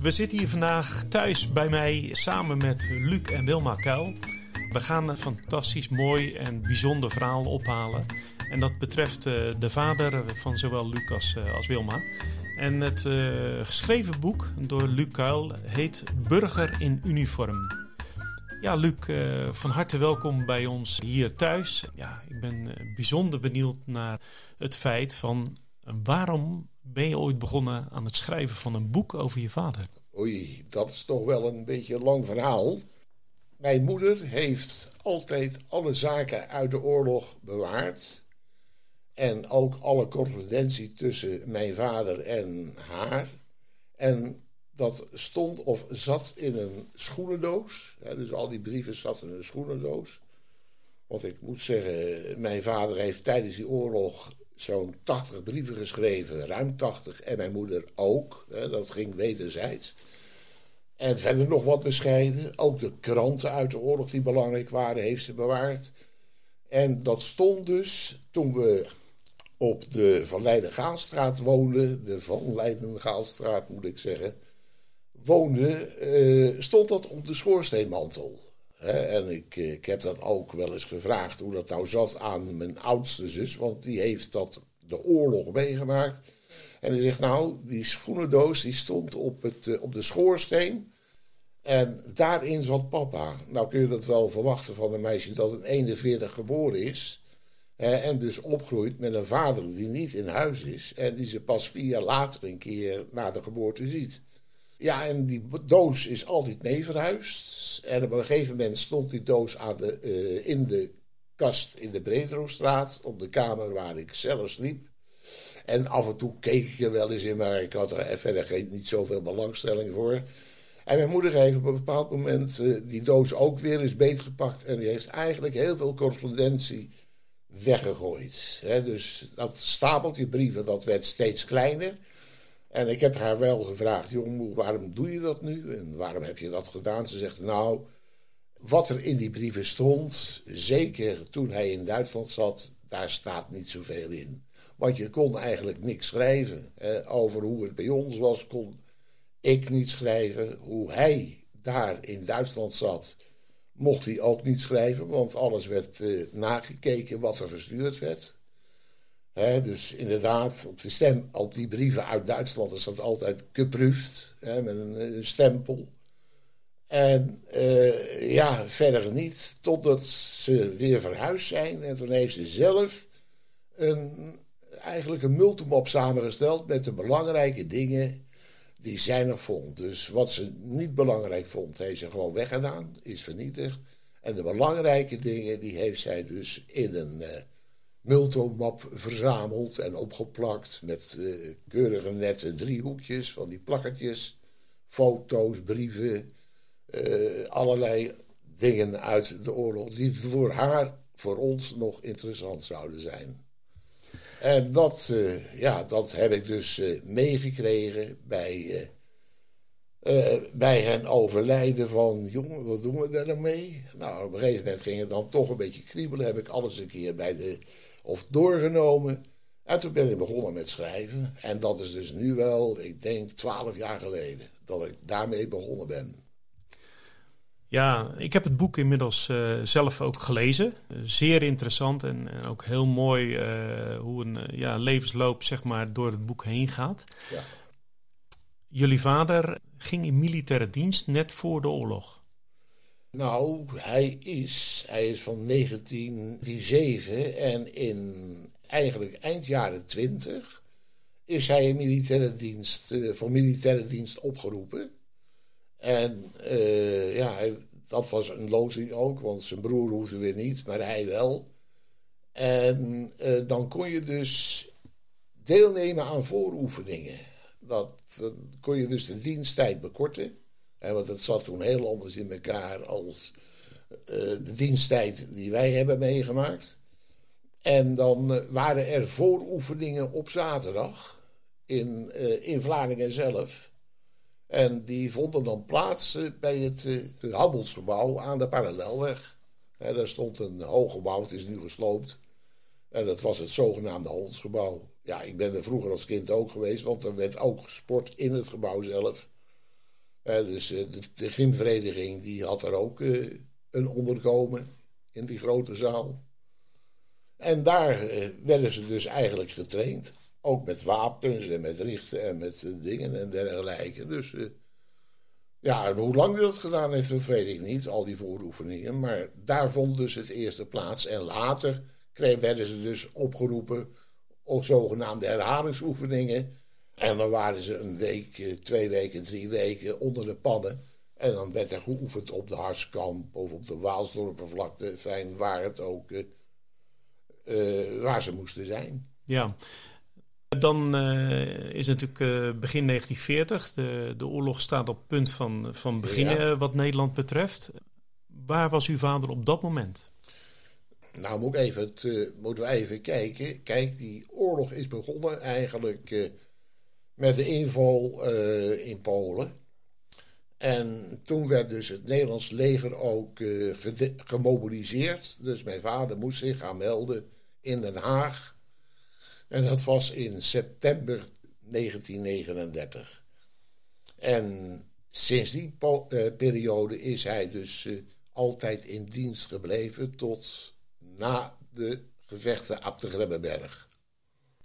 We zitten hier vandaag thuis bij mij samen met Luc en Wilma Kuil. We gaan een fantastisch mooi en bijzonder verhaal ophalen. En dat betreft uh, de vader van zowel Luc als, als Wilma. En het uh, geschreven boek door Luc Kuil heet Burger in Uniform. Ja, Luc, van harte welkom bij ons hier thuis. Ja, ik ben bijzonder benieuwd naar het feit van waarom ben je ooit begonnen aan het schrijven van een boek over je vader? Oei, dat is toch wel een beetje een lang verhaal. Mijn moeder heeft altijd alle zaken uit de oorlog bewaard. En ook alle correspondentie tussen mijn vader en haar. En dat stond of zat in een schoenendoos. dus al die brieven zaten in een schoenendoos. Want ik moet zeggen, mijn vader heeft tijdens die oorlog zo'n 80 brieven geschreven, ruim 80. En mijn moeder ook. Dat ging wederzijds. En verder nog wat bescheiden. Ook de kranten uit de oorlog die belangrijk waren, heeft ze bewaard. En dat stond dus toen we op de Van Leiden-Gaalstraat woonden. De Van Leiden-Gaalstraat moet ik zeggen. Woonden, uh, stond dat op de schoorsteenmantel. En ik, ik heb dan ook wel eens gevraagd hoe dat nou zat aan mijn oudste zus. Want die heeft dat de oorlog meegemaakt. En hij zegt, nou, die schoenendoos die stond op, het, uh, op de schoorsteen. En daarin zat papa. Nou kun je dat wel verwachten van een meisje dat in 41 geboren is. En dus opgroeit met een vader die niet in huis is. En die ze pas vier jaar later een keer na de geboorte ziet. Ja, en die doos is altijd mee verhuisd. En op een gegeven moment stond die doos aan de, uh, in de kast in de Brederostraat. Op de kamer waar ik zelf sliep. En af en toe keek ik er wel eens in, maar ik had er verder niet zoveel belangstelling voor. En mijn moeder heeft op een bepaald moment uh, die doos ook weer eens beetgepakt. En die heeft eigenlijk heel veel correspondentie weggegooid. Dus dat stapeltje brieven, dat werd steeds kleiner. En ik heb haar wel gevraagd, jong, waarom doe je dat nu? En waarom heb je dat gedaan? Ze zegt, nou, wat er in die brieven stond, zeker toen hij in Duitsland zat, daar staat niet zoveel in. Want je kon eigenlijk niks schrijven. over hoe het bij ons was, kon ik niet schrijven. Hoe hij daar in Duitsland zat, mocht hij ook niet schrijven. Want alles werd uh, nagekeken wat er verstuurd werd. Dus inderdaad, op, de stem, op die brieven uit Duitsland is dat altijd geproefd. met een, een, stempel. En uh, ja, verder niet. Totdat ze weer verhuisd zijn. En toen heeft ze zelf een eigenlijk een multimop samengesteld met de belangrijke dingen die zij nog vond. Dus wat ze niet belangrijk vond, heeft ze gewoon weggedaan, is vernietigd. En de belangrijke dingen, die heeft zij dus in een uh, multomap verzameld en opgeplakt met uh, keurige nette driehoekjes van die plakkertjes, foto's, brieven, uh, allerlei dingen uit de oorlog die voor haar, voor ons nog interessant zouden zijn. En dat, uh, ja, dat heb ik dus meegekregen bij, bij hen overlijden van... jongen, wat doen we daar dan mee? Nou, op een gegeven moment ging het dan toch een beetje kriebelen. Heb ik alles een keer bij de... of doorgenomen. En toen ben ik begonnen met schrijven. En dat is dus nu wel, ik denk, twaalf jaar geleden... dat ik daarmee begonnen ben. Ja, ik heb het boek inmiddels uh, zelf ook gelezen. zeer interessant en, en, ook heel mooi uh, hoe een ja, levensloop zeg maar, door het boek heen gaat. Ja. Jullie vader ging in militaire dienst net voor de oorlog. Nou, hij is, hij is van 1907 en in eigenlijk eind jaren 20 is hij in militaire dienst, voor militaire dienst opgeroepen. En uh, ja, dat was een loting ook, want zijn broer hoefde weer niet, maar hij wel. En uh, dan kon je dus deelnemen aan vooroefeningen. Dat, dat kon je dus de diensttijd bekorten. Want het zat toen heel anders in elkaar als uh, de diensttijd die wij hebben meegemaakt. En dan waren er vooroefeningen op zaterdag in, in Vlaardingen zelf. En die vonden dan plaats eh, bij het, eh, het handelsgebouw aan de parallelweg. Daar stond een hoog gebouw, het is nu gesloopt. En dat was het zogenaamde handelsgebouw. Ja, ik ben er vroeger als kind ook geweest, want er werd ook gesport in het gebouw zelf. Dus de, de gymvereniging die had er ook een onderkomen in die grote zaal. En daar werden ze dus eigenlijk getraind. Ook met wapens en met richten en met dingen en dergelijke. Dus ja, en hoe lang dat gedaan heeft, dat weet ik niet, al die vooroefeningen. Maar daar vond dus het eerste plaats. En later werden ze dus opgeroepen op zogenaamde herhalingsoefeningen. En dan waren ze een week, eh, twee weken, drie weken onder de pannen. En dan werd er geoefend op de Harskamp of op de Waalsdorpenvlakte. Fijn, waar het ook, uh, waar ze moesten zijn. Ja, dan uh, is natuurlijk begin 1940. De, de oorlog staat op punt van, van beginnen wat Nederland betreft. Waar was uw vader op dat moment? Nou, moet ik even, het, moeten we even kijken. Kijk, die oorlog is begonnen eigenlijk met de inval in Polen. En toen werd dus het Nederlands leger ook gemobiliseerd. Dus mijn vader moest zich gaan melden in Den Haag en dat was in september 1939. En sinds die uh, periode is hij dus altijd in dienst gebleven tot na de gevechten op de Grebbeberg.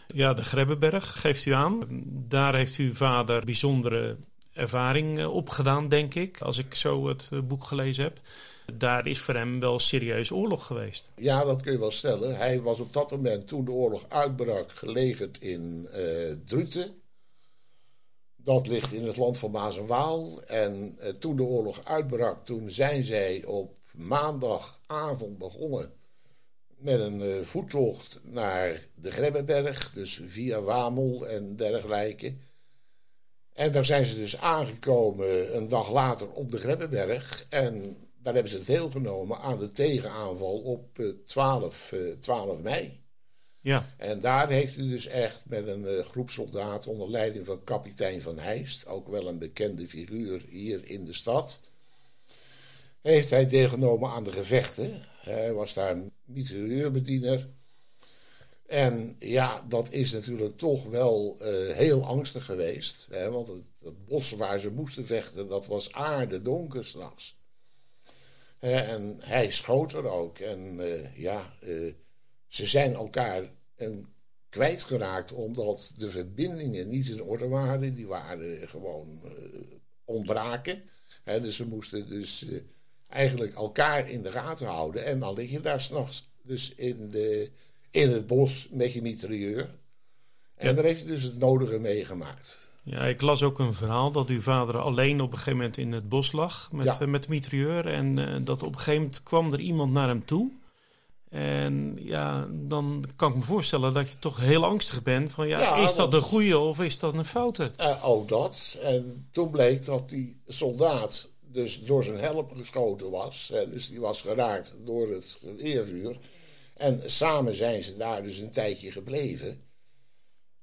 Ja, de Grebbeberg geeft u aan. Daar heeft uw vader bijzondere ervaring eh, opgedaan, denk ik, als ik zo het boek gelezen heb daar is voor hem wel serieus oorlog geweest. Ja, dat kun je wel stellen. Hij was op dat moment, toen de oorlog uitbrak, gelegerd in uh, Druten. Dat ligt in het land van Maas en Waal. En toen de oorlog uitbrak, toen zijn zij op maandagavond begonnen met een uh, voettocht naar de Grebbeberg. Dus via Wamel en dergelijke. En daar zijn ze dus aangekomen een dag later op de Grebbeberg. En daar hebben ze deelgenomen aan de tegenaanval op 12, uh, 12 mei. Ja. En daar heeft hij dus echt met een groep soldaten onder leiding van kapitein Van Heijst, ook wel een bekende figuur hier in de stad, heeft hij deelgenomen aan de gevechten. Hij was daar mitrailleurbediener. En ja, dat is natuurlijk toch wel uh, heel angstig geweest. Hè, want het, bos waar ze moesten vechten, dat was aarde donker en hij schoot er ook. En uh, ja, uh, ze zijn elkaar en kwijtgeraakt omdat de verbindingen niet in orde waren. Die waren gewoon ontbraken. He, dus ze moesten dus eigenlijk elkaar in de gaten houden. En dan lig je daar s'nachts dus in, de, in het bos met je mitrailleur. En ja. daar heeft hij dus het nodige meegemaakt. Ja, ik las ook een verhaal dat uw vader alleen op een gegeven moment in het bos lag met, ja. uh, met mitrailleur. En uh, dat op een gegeven moment kwam er iemand naar hem toe. En ja, dan kan ik me voorstellen dat je toch heel angstig bent. Van ja, ja is dat een goede of is dat een foute? Uh, ook dat. En toen bleek dat die soldaat dus door zijn help geschoten was. dus die was geraakt door het geweervuur. En samen zijn ze daar dus een tijdje gebleven.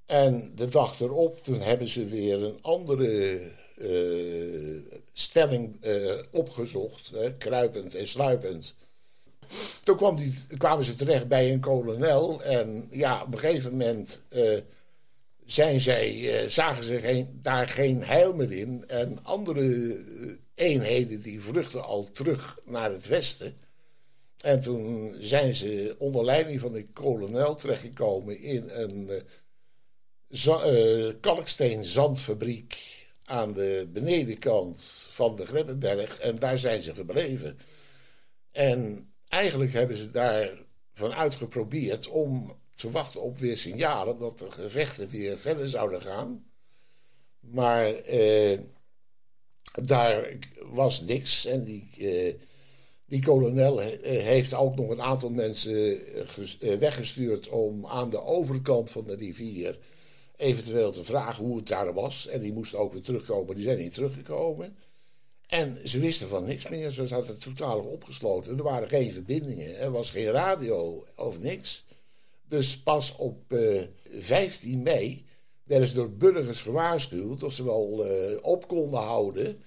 En de dag erop, toen hebben ze weer een andere uh, stelling uh, opgezocht, hè, kruipend en sluipend. Toen die, kwamen ze terecht bij een kolonel en ja, op een gegeven moment uh, zijn zij, zagen ze daar geen heil meer in. En andere eenheden die vluchten al terug naar het westen. En toen zijn ze onder leiding van de kolonel terechtgekomen in een uh, kalksteen zandfabriek aan de benedenkant van de Grebbeberg. En daar zijn ze gebleven. En eigenlijk hebben ze daar vanuit geprobeerd om te wachten op weer signalen dat de gevechten weer verder zouden gaan. Maar eh, daar was niks. En die, eh, die kolonel heeft ook nog een aantal mensen weggestuurd om aan de overkant van de rivier eventueel te vragen hoe het daar was. En die moesten ook weer terugkomen, die zijn niet teruggekomen. En ze wisten van niks meer, ze zaten totaal opgesloten. Er waren geen verbindingen, er was geen radio of niks. Dus pas op uh, eh, 15 mei werden ze door burgers gewaarschuwd dat ze wel uh, op konden houden.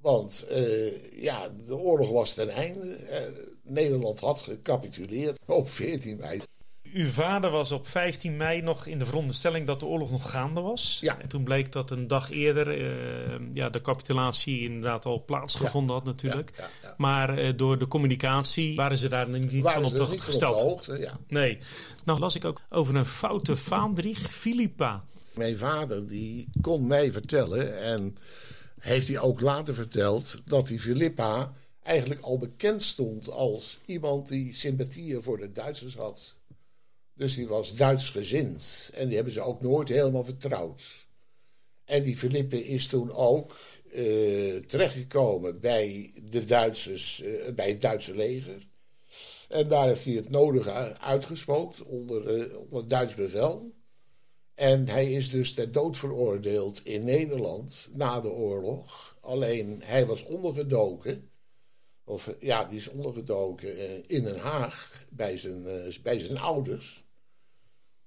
Want uh, ja, de oorlog was ten einde. Nederland had gecapituleerd op 14 mei. Uw vader was op 15 mei nog in de veronderstelling dat de oorlog nog gaande was. Ja. En toen bleek dat een dag eerder uh, ja, de capitulatie inderdaad al plaatsgevonden had natuurlijk. Ja, ja, maar uh, door de communicatie waren ze daar niet waren van op de gesteld. hoogte, ja. Nee. Nou las ik ook over een foute vaandrieg, Philippa. Mijn vader die kon mij vertellen en heeft hij ook later verteld dat die Philippa eigenlijk al bekend stond als iemand die sympathieën voor de Duitsers had. Dus die was Duits gezind en die hebben ze ook nooit helemaal vertrouwd. En die Philippe is toen ook uh, terechtgekomen bij de Duitsers, uh, bij het Duitse leger. En daar heeft hij het nodige uitgespookt onder, uh, onder Duits bevel. En hij is dus ter dood veroordeeld in Nederland na de oorlog. Alleen hij was ondergedoken. Of ja, die is ondergedoken in Den Haag bij zijn, bij zijn ouders.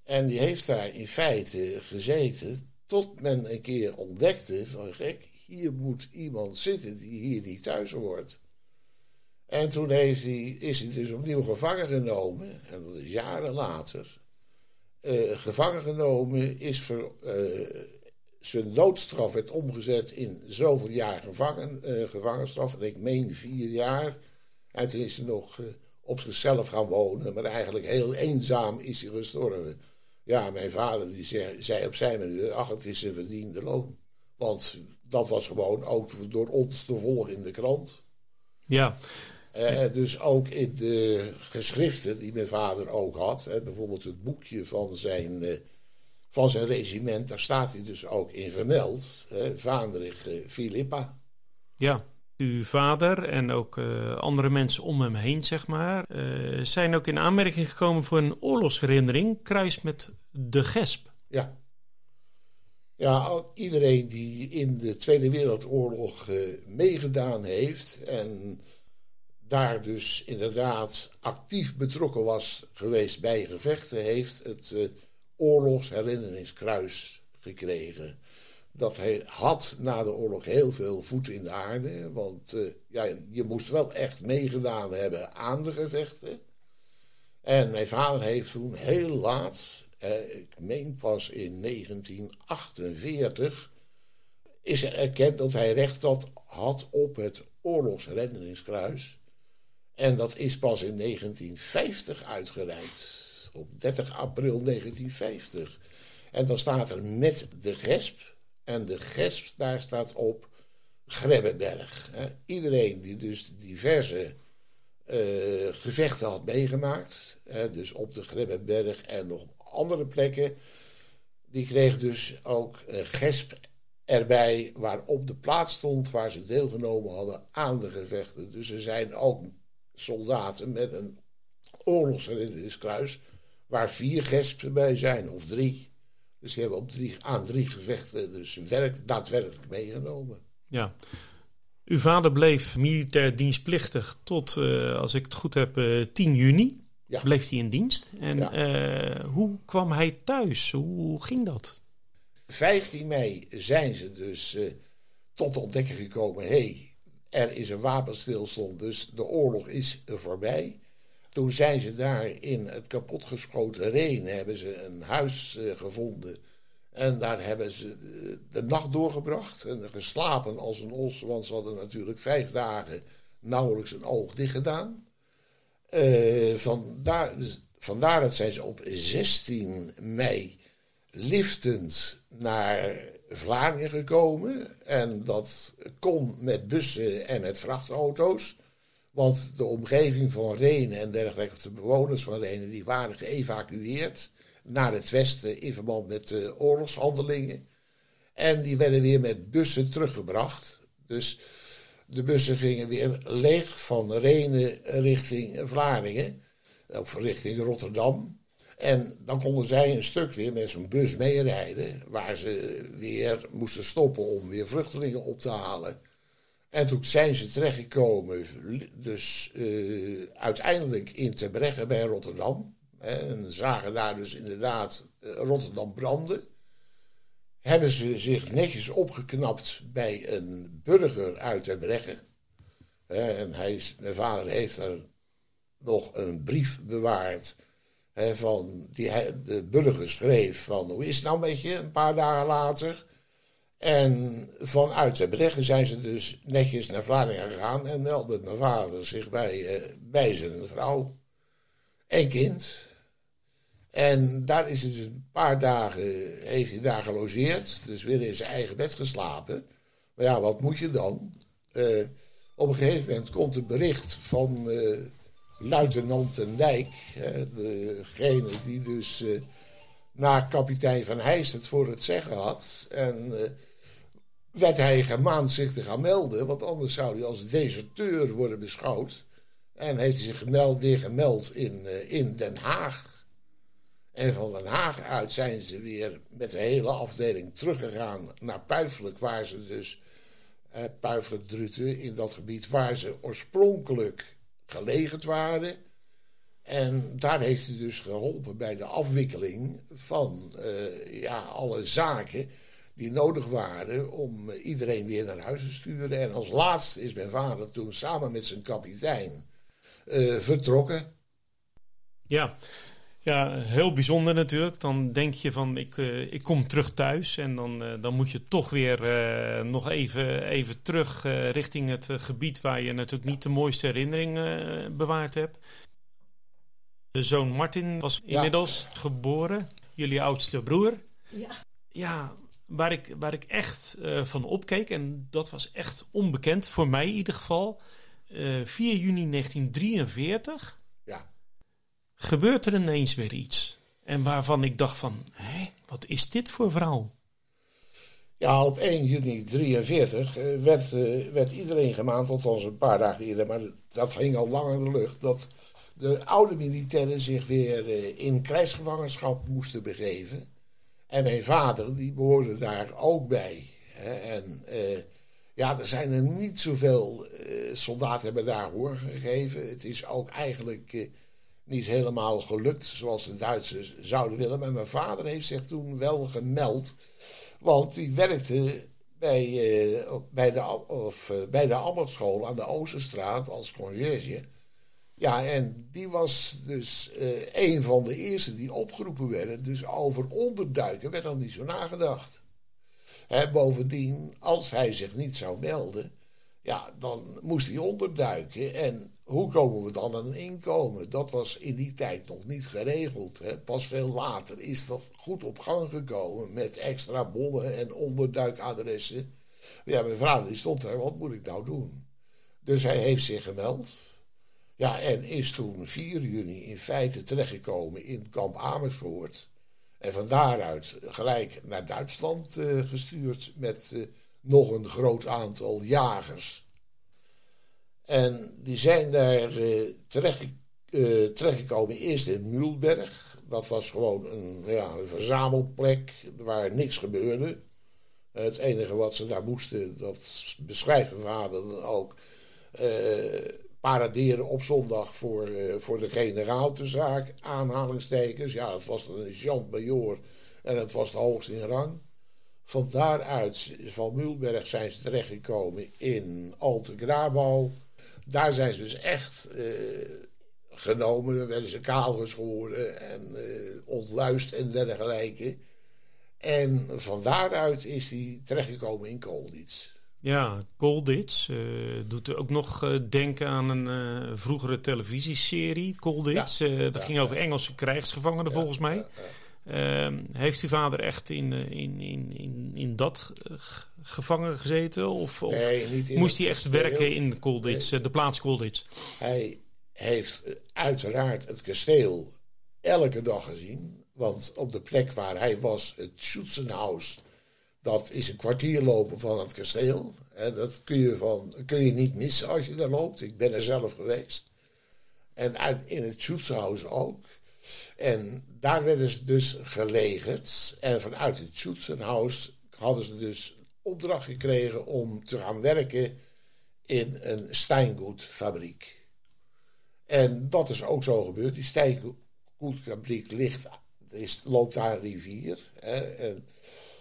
En die heeft daar in feite gezeten tot men een keer ontdekte van gek, hier moet iemand zitten die hier niet thuis hoort. En toen heeft hij, is hij dus opnieuw gevangen genomen, en dat is jaren later. Uh, gevangen genomen is voor uh, zijn doodstraf werd omgezet in zoveel jaar gevangen, uh, gevangenstraf. En ik meen vier jaar. En toen is hij nog op zichzelf gaan wonen, maar eigenlijk heel eenzaam is hij gestorven. Ja, mijn vader die zei, zei op zijn manier, ach, het is een verdiende loon. Want dat was gewoon ook door ons te volgen in de krant. Ja. Uh, dus ook in de geschriften die mijn vader ook had, bijvoorbeeld het boekje van zijn, uh, van zijn regiment, daar staat hij dus ook in vermeld, Vaandrig Filippa. Ja, uw vader en ook andere mensen om hem heen, zeg maar, zijn ook in aanmerking gekomen voor een oorlogsherinnering, kruis met de gesp. Ja. Ja, iedereen die in de Tweede Wereldoorlog meegedaan heeft en daar dus inderdaad actief betrokken was geweest bij gevechten, heeft het uh, oorlogsherinneringskruis gekregen. Dat hij had na de oorlog heel veel voeten in de aarde. Want uh, ja, je moest wel echt meegedaan hebben aan de gevechten. En mijn vader heeft toen heel laat, eh, ik meen pas in 1948, is er erkend dat hij recht had op het oorlogsherinneringskruis. En dat is pas in 1950 uitgereikt. Op 30 april 1950. En dan staat er met de gesp. En de gesp, daar staat op Grebbeberg. Iedereen die dus diverse uh, gevechten had meegemaakt. Hè, dus op de Grebbeberg en nog andere plekken. Die kreeg dus ook uh, gesp erbij waarop de plaats stond waar ze deelgenomen hadden aan de gevechten. Dus er zijn ook soldaten met een oorlogsherinneringskruis, waar vier gespen bij zijn, of drie. Dus die hebben op drie, aan drie gevechten dus werk, daadwerkelijk meegenomen. Ja. Uw vader bleef militair dienstplichtig tot, uh, als ik het goed heb, uh, 10 juni. Ja. Bleef hij in dienst. En Ja. uh, hoe kwam hij thuis? Hoe ging dat? 15 mei zijn ze dus tot de ontdekking gekomen: hé, hey, er is een wapenstilstand, dus de oorlog is voorbij. Toen zijn ze daar in het kapotgeschoten Reen, hebben ze een huis uh, gevonden. En daar hebben ze de nacht doorgebracht en geslapen als een os, want ze hadden natuurlijk vijf dagen nauwelijks een oog dicht gedaan. Vandaar, vandaar dat zijn ze op 16 mei liftend naar Vlaardingen gekomen. En dat kon met bussen en met vrachtauto's. Want de omgeving van Renen en dergelijke, de bewoners van Renen, die waren geëvacueerd naar het westen in verband met de oorlogshandelingen. En die werden weer met bussen teruggebracht. Dus de bussen gingen weer leeg van Renen richting Vlaardingen, of richting Rotterdam. En dan konden zij een stuk weer met zo'n bus meerijden, waar ze weer moesten stoppen om weer vluchtelingen op te halen. En toen zijn ze terechtgekomen, dus uh, uiteindelijk in Terbregge bij Rotterdam. En zagen daar dus inderdaad uh, Rotterdam branden. Hebben ze zich netjes opgeknapt bij een burger uit Terbregge. En hij, mijn vader heeft er nog een brief bewaard van die, de burger schreef van hoe is het nou met je een paar dagen later. En vanuit de berichten zijn ze dus netjes naar Vlaardingen gegaan en meldde mijn vader zich bij, uh, bij zijn vrouw en kind. En daar is hij dus een paar dagen, heeft hij daar gelogeerd, dus weer in zijn eigen bed geslapen. Maar ja, wat moet je dan? Uh, op een gegeven moment komt een bericht van uh, luitenant ten Dijk, degene die dus uh, na kapitein Van Heijst het voor het zeggen had. En werd hij gemaand zich te gaan melden, want anders zou hij als deserteur worden beschouwd. En heeft hij zich weer gemeld in, in Den Haag. En van Den Haag uit zijn ze weer met de hele afdeling teruggegaan naar Puifelijk, waar ze dus eh, Puifelijk Druten, in dat gebied waar ze oorspronkelijk gelegerd waren. En daar heeft hij dus geholpen bij de afwikkeling van uh, ja, alle zaken die nodig waren om iedereen weer naar huis te sturen. En als laatste is mijn vader toen samen met zijn kapitein uh, vertrokken. Ja. Ja, heel bijzonder natuurlijk. Dan denk je van ik, uh, ik kom terug thuis en dan, uh, dan moet je toch weer uh, nog even, even terug richting het gebied waar je natuurlijk niet de mooiste herinnering bewaard hebt. De zoon Martin was inmiddels ja. geboren, jullie oudste broer. Ja. Ja, waar ik, waar ik echt van opkeek en dat was echt onbekend, voor mij in ieder geval. 4 juni 1943 gebeurt er ineens weer iets. En waarvan ik dacht van, hé, wat is dit voor vrouw? Ja, op 1 juni 43 uh, werd, uh, werd iedereen gemaand, althans een paar dagen eerder, maar dat ging al lang in de lucht, dat de oude militairen zich weer uh, in krijgsgevangenschap moesten begeven. En mijn vader, die behoorde daar ook bij. En ja, er zijn er niet zoveel soldaten hebben daar hoor gegeven. Het is ook eigenlijk niet helemaal gelukt zoals de Duitsers zouden willen. Maar mijn vader heeft zich toen wel gemeld. Want die werkte bij, uh, bij de, of, uh, bij de aan de Oosterstraat als conciërge. Ja, en die was dus uh, een van de eerste die opgeroepen werden. Dus over onderduiken werd dan niet zo nagedacht. Hè, bovendien, als hij zich niet zou melden, ja, dan moest hij onderduiken. En hoe komen we dan aan een inkomen? Dat was in die tijd nog niet geregeld. Hè. Pas veel later is dat goed op gang gekomen met extra bonnen en onderduikadressen. Ja, mijn vrouw die stond daar, wat moet ik nou doen? Dus hij heeft zich gemeld. Ja, en is toen 4 juni in feite terechtgekomen in kamp Amersfoort. En van daaruit gelijk naar Duitsland uh, gestuurd met uh, nog een groot aantal jagers en die zijn daar uh, terecht, uh, terechtgekomen eerst in Mulberg. Dat was gewoon een, ja, een verzamelplek waar niks gebeurde. Het enige wat ze daar moesten, dat beschrijft mijn vader dan ook, uh, paraderen op zondag voor, voor de generaal te zaak, aanhalingstekens. Ja, dat was dan een Jean-Major en het was het hoogst in rang. Van daaruit, van Mulberg, zijn ze terechtgekomen in Alte Grabau daar zijn ze dus echt uh, genomen. Dan werden ze kaal geschoren en uh, ontluist en dergelijke. En van daaruit is hij terechtgekomen in Kolditz. Ja, Kolditz uh, doet ook nog denken aan een vroegere televisieserie, Kolditz. Ja, dat ging over Engelse krijgsgevangenen volgens mij. Uh, heeft uw vader echt in, in, in, in, in dat gevangen gezeten? Of, of nee, moest hij echt werken in Colditz, nee. de plaats Colditz? Hij heeft uiteraard het kasteel elke dag gezien. Want op de plek waar hij was, het Schutzenhaus, dat is een kwartier lopen van het kasteel. En dat kun je, van, kun je niet missen als je daar loopt. Ik ben er zelf geweest. En in het Schutzenhaus ook. En daar werden ze dus gelegerd. En vanuit het Schutzenhaus hadden ze dus opdracht gekregen om te gaan werken in een stijngoedfabriek. En dat is ook zo gebeurd. Die stijngoedfabriek ligt, is, loopt daar een rivier. Hè, en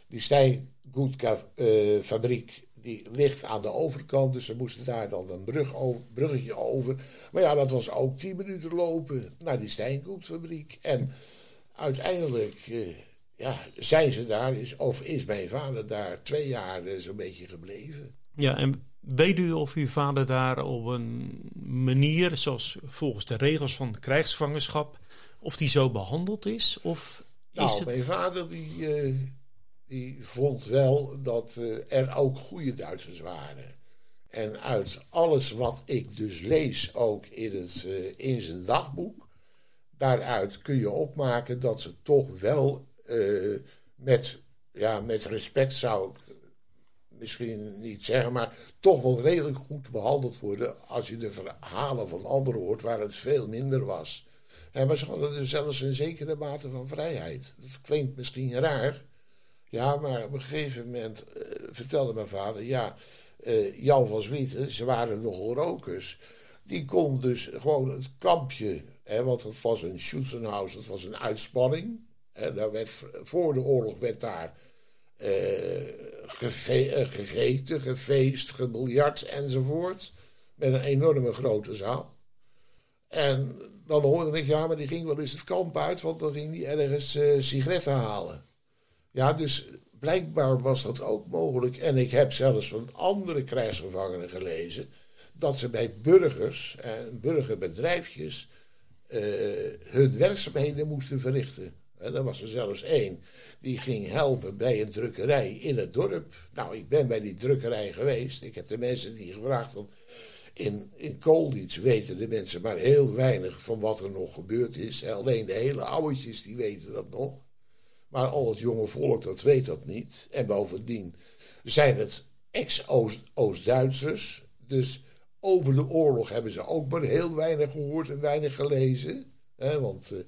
die stijngoedfabriek die ligt aan de overkant, dus ze moesten daar dan een brug over, bruggetje over. Maar ja, dat was ook tien minuten lopen naar die steenkoekfabriek. En uiteindelijk eh, ja, zijn ze daar, is, of is mijn vader daar twee jaar uh, zo'n beetje gebleven. Ja, en weet u of uw vader daar op een manier, zoals volgens de regels van de krijgsgevangenschap, of die zo behandeld is? Of is nou, het... mijn vader die, uh, die vond wel dat uh, er ook goede Duitsers waren. En uit alles wat ik dus lees, ook in, het, uh, in zijn dagboek, daaruit kun je opmaken dat ze toch wel met, ja, met respect zou ik misschien niet zeggen, maar toch wel redelijk goed behandeld worden als je de verhalen van anderen hoort waar het veel minder was. En maar ze hadden dus zelfs een zekere mate van vrijheid. Dat klinkt misschien raar. Ja, maar op een gegeven moment uh, vertelde mijn vader, ja, uh, Jan van Zwieten, ze waren nogal rokers. Die kon dus gewoon het kampje, hè, want het was een Schutzenhaus, het was een uitspanning. Daar werd, voor de oorlog werd daar uh, gegeten, gefeest, gebiljart enzovoort. Met een enorme grote zaal. En dan hoorde ik, ja, maar die ging wel eens het kamp uit, want dan ging hij ergens sigaretten halen. Ja, dus blijkbaar was dat ook mogelijk. En ik heb zelfs van andere krijgsgevangenen gelezen dat ze bij burgers en burgerbedrijfjes uh, hun werkzaamheden moesten verrichten. En er was er zelfs één die ging helpen bij een drukkerij in het dorp. Nou, ik ben bij die drukkerij geweest. Ik heb de mensen die gevraagd van in, in weten de mensen maar heel weinig van wat er nog gebeurd is. Alleen de hele oudjes die weten dat nog. Maar al het jonge volk dat weet dat niet. En bovendien zijn het ex-Oost-Duitsers. Dus over de oorlog hebben ze ook maar heel weinig gehoord en weinig gelezen. Hè, want uh,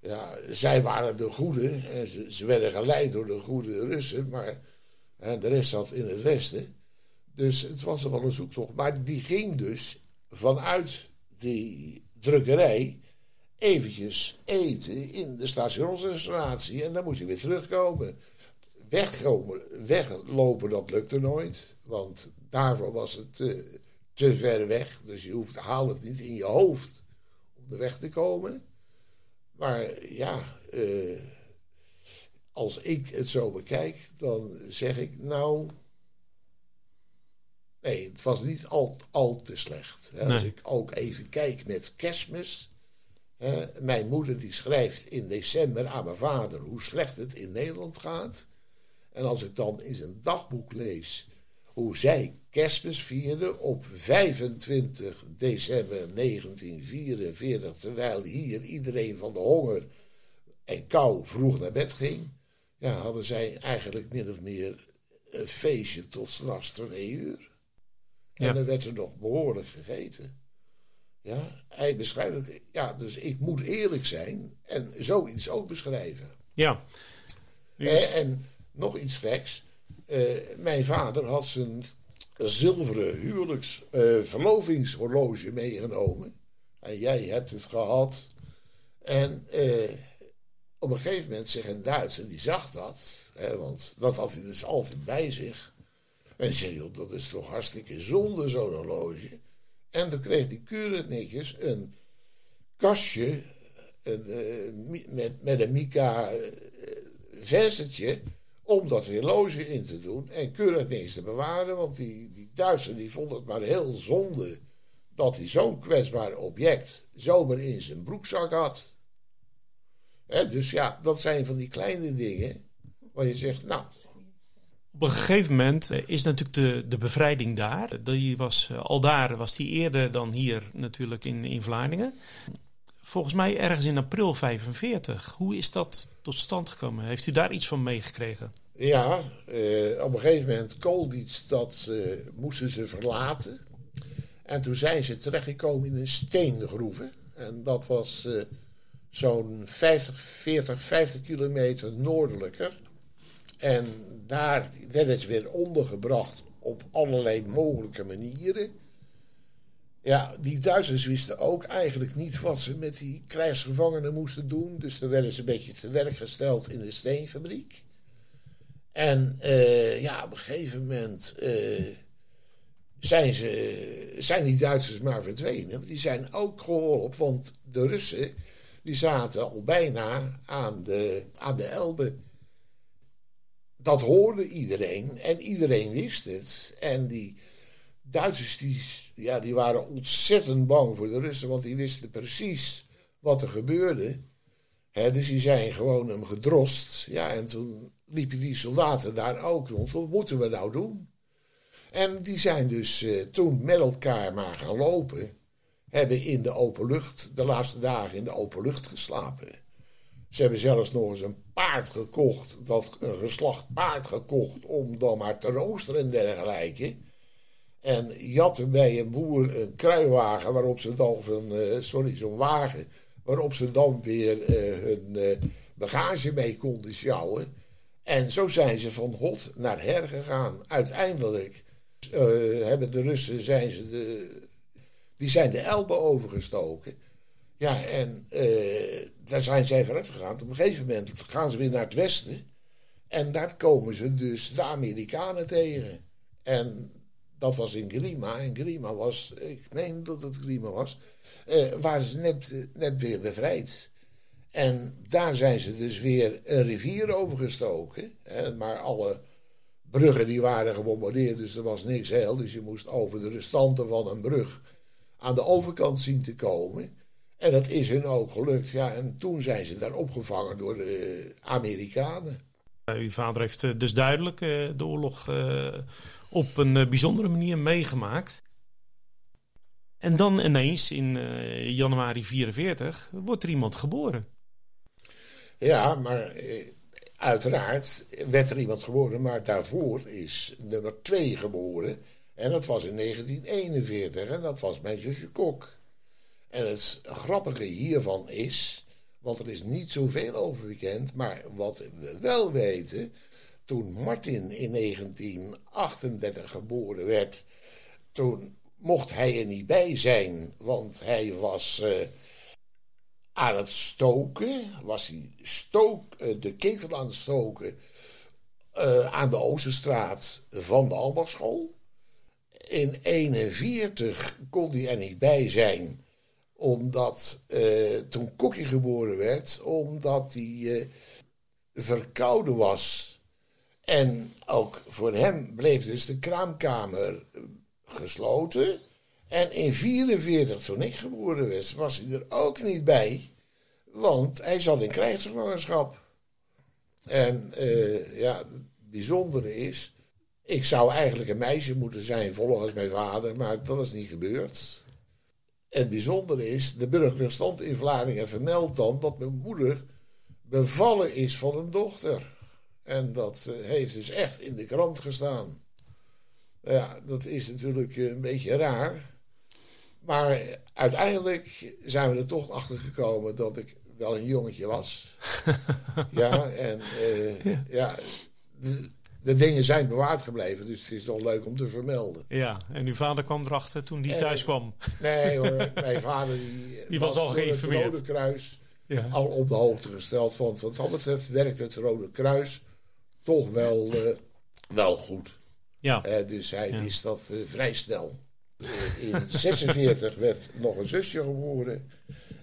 ja, zij waren de goede. En ze, ze, werden geleid door de goede Russen. Maar hè, de rest zat in het westen. Dus het was wel een zoektocht. Maar die ging dus vanuit die drukkerij eventjes eten in de stationsrestauratie. En dan moest hij weer terugkomen. Wegkomen, weglopen, dat lukte nooit. Want daarvoor was het te, te ver weg. Dus je hoeft, haal het niet in je hoofd om er weg te komen. Maar ja, uh, als ik het zo bekijk, dan zeg ik nou Nee, het was niet al, al te slecht. Hè. Nee. Als ik ook even kijk met kerstmis. Mijn moeder die schrijft in december aan mijn vader hoe slecht het in Nederland gaat. En als ik dan in zijn dagboek lees hoe zij kerstmis vierde op 25 december 1944, terwijl hier iedereen van de honger en kou vroeg naar bed ging, ja, hadden zij eigenlijk min of meer een feestje tot s'nachts twee uur. En ja. dan werd er nog behoorlijk gegeten. Ja, hij beschrijft het. Ja, dus ik moet eerlijk zijn en zoiets ook beschrijven. Ja. Dus... En, en, nog iets geks. Uh, mijn vader had zijn zilveren huwelijks uh, verlovingshorloge meegenomen. En jij hebt het gehad. En uh, op een gegeven moment zegt een Duitser, die zag dat. Hè, want dat had hij dus altijd bij zich. En zei, joh, dat is toch hartstikke zonde, zo'n horloge. En toen kreeg die netjes een kastje uh, met, met een mica uh, venstertje om dat horloge in te doen en keurig te bewaren. Want die, die Duitser die vond het maar heel zonde dat hij zo'n kwetsbaar object zomaar in zijn broekzak had. Dus ja, dat zijn van die kleine dingen waar je zegt, nou, op een gegeven moment is natuurlijk de, de bevrijding daar. Die was, al daar was die eerder dan hier natuurlijk in, in Vlaardingen. Volgens mij ergens in april 45. Hoe is dat tot stand gekomen? Heeft u daar iets van meegekregen? Ja, uh, op een gegeven moment Kolditz, dat uh, moesten ze verlaten. En toen zijn ze terechtgekomen in een steengroeven. En dat was uh, zo'n 50, 40, 50 kilometer noordelijker. En daar werden ze weer ondergebracht op allerlei mogelijke manieren. Ja, die Duitsers wisten ook eigenlijk niet wat ze met die krijgsgevangenen moesten doen. Dus dan werden ze een beetje te werk gesteld in de steenfabriek. En eh, ja, op een gegeven moment eh, zijn, ze, zijn die Duitsers maar verdwenen. Die zijn ook geholpen, want de Russen die zaten al bijna aan de, aan de Elbe. Dat hoorde iedereen en iedereen wist het. En die Duitsers die, ja, die waren ontzettend bang voor de Russen, want die wisten precies wat er gebeurde. dus die zijn gewoon hem gedrost. Ja, en toen liepen die soldaten daar ook rond. Wat moeten we nou doen? En die zijn dus eh, toen met elkaar maar gaan lopen. Hebben in de open lucht, de laatste dagen in de open lucht geslapen. Ze hebben zelfs nog eens een paard gekocht, dat, geslacht paard gekocht, om dan maar te roosteren en dergelijke. En jatten bij een boer een kruiwagen waarop ze dan, van, uh, sorry, zo'n wagen, waarop ze dan weer uh, hun bagage mee konden sjouwen. En zo zijn ze van hot naar her gegaan. Uiteindelijk hebben de Russen zijn ze de, die zijn de Elbe overgestoken. Ja, en daar zijn zij vooruit gegaan. Op een gegeven moment gaan ze weer naar het westen. En daar komen ze dus de Amerikanen tegen. En dat was in Grima. En Grima was, ik meen dat het Grima was, uh, waren ze net, net weer bevrijd. En daar zijn ze dus weer een rivier overgestoken. Maar alle bruggen die waren gebombardeerd, dus er was niks heel. Dus je moest over de restanten van een brug aan de overkant zien te komen. En dat is hun ook gelukt. Ja, en toen zijn ze daar opgevangen door de Amerikanen. Uw vader heeft eh, dus duidelijk eh, de oorlog eh, op een bijzondere manier meegemaakt. En dan ineens in januari 44 wordt er iemand geboren. Ja, maar uiteraard werd er iemand geboren, maar daarvoor is nummer 2 geboren. En dat was in 1941 en dat was mijn zusje Kok. En het grappige hiervan is, want er is niet zoveel over bekend, maar wat we wel weten, toen Martin in 1938 geboren werd, toen mocht hij er niet bij zijn, want hij was... Uh, aan het stoken. Was hij stook, eh, de ketel aan het stoken uh, aan de Oosterstraat van de Ambachtschool. In 1941 kon hij er niet bij zijn, omdat uh, toen Kokkie geboren werd, omdat hij verkouden was. En ook voor hem bleef dus de kraamkamer gesloten. En in 1944, toen ik geboren werd, was hij er ook niet bij. Want hij zat in krijgsgevangenschap. En ja, het bijzondere is... Ik zou eigenlijk een meisje moeten zijn volgens mijn vader, maar dat is niet gebeurd. Het bijzondere is, de burgerlijke stand in Vlaardingen vermeldt dan dat mijn moeder bevallen is van een dochter. En dat uh, heeft dus echt in de krant gestaan. Ja, dat is natuurlijk een beetje raar. Maar uiteindelijk zijn we er toch achter gekomen dat ik wel een jongetje was. ja, en uh, ja. ja de, de, dingen zijn bewaard gebleven, dus het is toch leuk om te vermelden. Ja, en uw vader kwam erachter toen hij thuis kwam? Nee hoor, mijn vader die, die was, al geïnformeerd. Het Rode Kruis ja. al op de hoogte gesteld. Want wat dat betreft werkt het Rode Kruis toch wel, uh, wel goed. Ja. Uh, dus hij ja. wist dat vrij snel. In 46 werd nog een zusje geboren.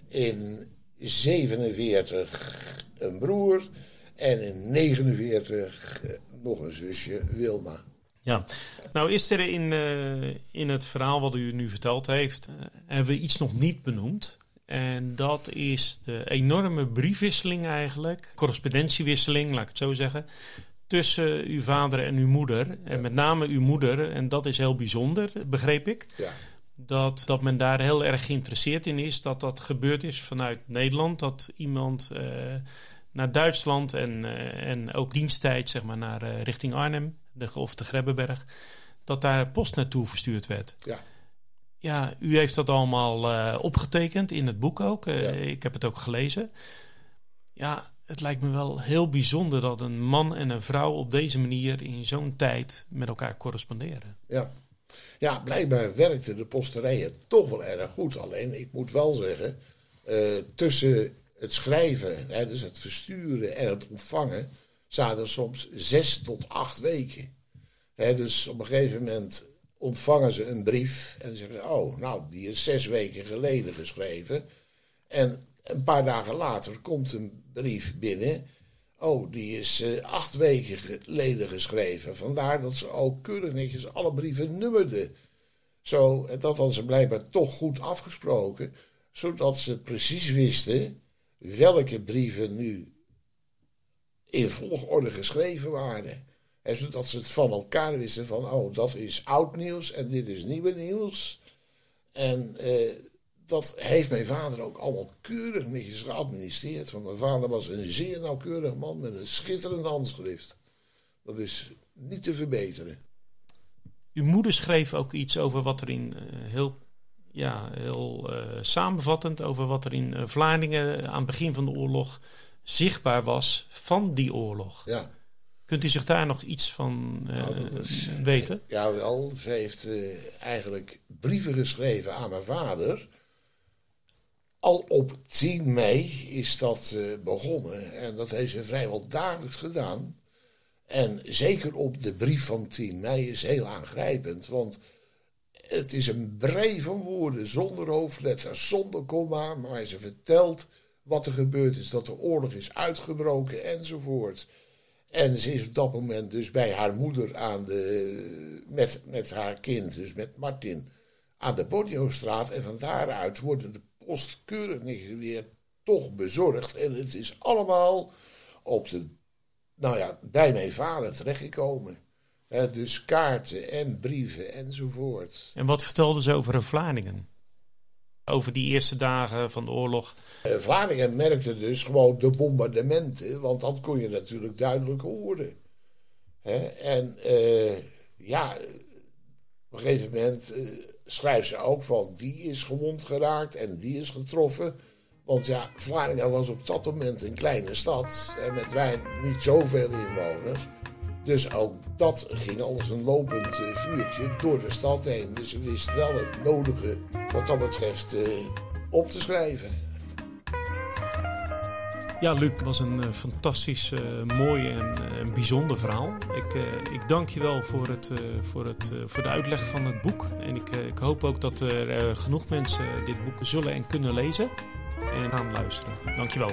In 47 een broer. En in 49 nog een zusje, Wilma. Ja, nou is er in, uh, in het verhaal wat u nu verteld heeft, uh, hebben we iets nog niet benoemd. En dat is de enorme briefwisseling eigenlijk, correspondentiewisseling, laat ik het zo zeggen, tussen uw vader en uw moeder. En met name uw moeder, en dat is heel bijzonder, begreep ik. Ja. Dat, dat men daar heel erg geïnteresseerd in is. Dat dat gebeurd is vanuit Nederland. Dat iemand uh, naar Duitsland en, uh, en ook diensttijd zeg maar, naar uh, richting Arnhem de, of de Grebbeberg. Dat daar post naartoe verstuurd werd. Ja. Ja, u heeft dat allemaal opgetekend in het boek ook. Ja. Ik heb het ook gelezen. Ja, het lijkt me wel heel bijzonder dat een man en een vrouw op deze manier in zo'n tijd met elkaar corresponderen. Ja. ja, blijkbaar werkte de posterijen toch wel erg goed. Alleen, ik moet wel zeggen, uh, tussen het schrijven, hè, dus het versturen en het ontvangen, zaten soms zes tot acht weken. dus op een gegeven moment ontvangen ze een brief en zeggen: Oh, nou, die is zes weken geleden geschreven. En een paar dagen later komt een brief binnen. Oh, die is uh, acht weken geleden geschreven. Vandaar dat ze ook keurig netjes alle brieven nummerden. Zo, dat hadden ze blijkbaar toch goed afgesproken, zodat ze precies wisten welke brieven nu in volgorde geschreven waren. En zodat ze het van elkaar wisten van, oh, dat is oud nieuws en dit is nieuwe nieuws. En eh, dat heeft mijn vader ook allemaal keurig netjes geadministreerd. Want mijn vader was een zeer nauwkeurig man met een schitterend handschrift. Dat is niet te verbeteren. Uw moeder schreef ook iets over wat er in heel, ja, heel uh, samenvattend over wat er in uh, Vlaardingen aan het begin van de oorlog zichtbaar was van die oorlog. Ja. Kunt u zich daar nog iets van nou, weten? Ja, wel. Ze heeft eigenlijk brieven geschreven aan mijn vader. Al op 10 mei is dat begonnen. En dat heeft ze vrijwel dagelijks gedaan. En zeker op de brief van 10 mei is heel aangrijpend. Want het is een brei van woorden, zonder hoofdletters, zonder komma. Maar ze vertelt wat er gebeurd is, dat de oorlog is uitgebroken enzovoort. En ze is op dat moment dus bij haar moeder aan de, met, met haar kind, dus met Martin, aan de Bodiostraat. En van daaruit worden de keurig weer toch bezorgd. En het is allemaal op de nou ja, bij mijn vader terechtgekomen. He, dus kaarten en brieven enzovoort. En wat vertelde ze over Vlaardingen? Over die eerste dagen van de oorlog? Uh, Vlaardingen merkte dus gewoon de bombardementen, want dat kon je natuurlijk duidelijk horen. en uh, ja, op een gegeven moment uh, schrijft ze ook van die is gewond geraakt en die is getroffen. Want ja, Vlaardingen was op dat moment een kleine stad. En met wij niet zoveel inwoners. Dus ook dat ging alles een lopend uh, vuurtje door de stad heen. Dus ze wist wel het nodige wat dat betreft uh, op te schrijven. Ja, Luc, het was een uh, fantastisch mooi en een bijzonder verhaal. Ik, ik dank je wel voor, het, voor, het, voor de uitleg van het boek. En ik, ik hoop ook dat er genoeg mensen dit boek zullen en kunnen lezen en gaan luisteren. Dankjewel.